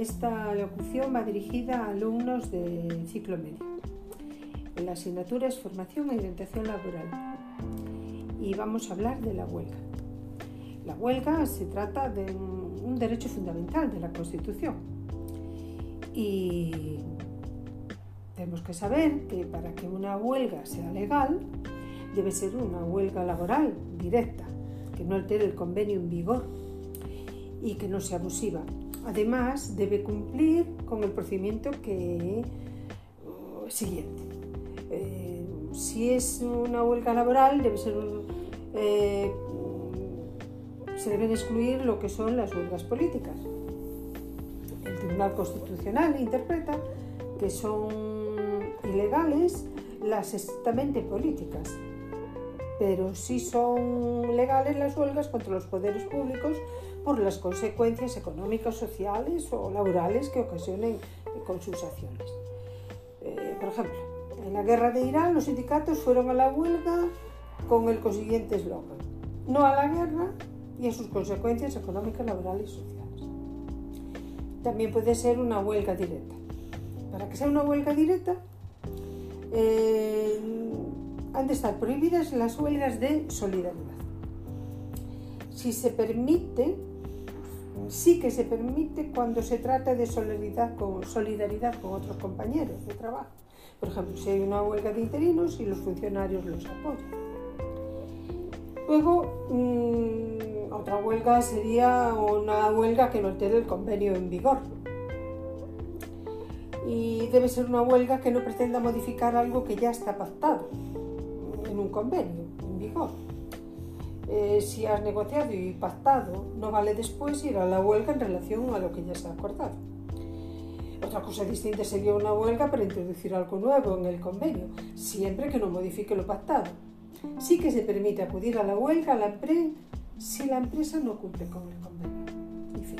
esta locución va dirigida a alumnos de ciclo medio. La asignatura es Formación e Orientación Laboral y vamos a hablar de la huelga. La huelga se trata de un derecho fundamental de la Constitución y tenemos que saber que para que una huelga sea legal debe ser una huelga laboral directa, que no altere el convenio en vigor y que no sea abusiva. Además, debe cumplir con el procedimiento que uh, siguiente. Eh, si es una huelga laboral, debe ser eh, se deben excluir lo que son las huelgas políticas. El Tribunal Constitucional interpreta que son ilegales las estrictamente políticas, pero sí son legales las huelgas contra los poderes públicos por las consecuencias económicas, sociales o laborales que ocasionen con sus acciones. Eh, por ejemplo, en la guerra de Irán los sindicatos fueron a la huelga con el consiguiente eslogan, no a la guerra y a sus consecuencias económicas, laborales y sociales. También puede ser una huelga directa. Para que sea una huelga directa, eh, han de estar prohibidas las huelgas de solidaridad. Si se permite, sí que se permite cuando se trata de solidaridad con, otros compañeros de trabajo. Por ejemplo, si hay una huelga de interinos y los funcionarios los apoyan. Luego, mmm, otra huelga sería una huelga que no altere el convenio en vigor. Y debe ser una huelga que no pretenda modificar algo que ya está pactado en un convenio en vigor. Eh, si has negociado y pactado, no vale después ir a la huelga en relación a lo que ya se ha acordado. Otra cosa distinta sería una huelga para introducir algo nuevo en el convenio, siempre que no modifique lo pactado. Sí que se permite acudir a la huelga a la si la empresa no cumple con el convenio. En fin.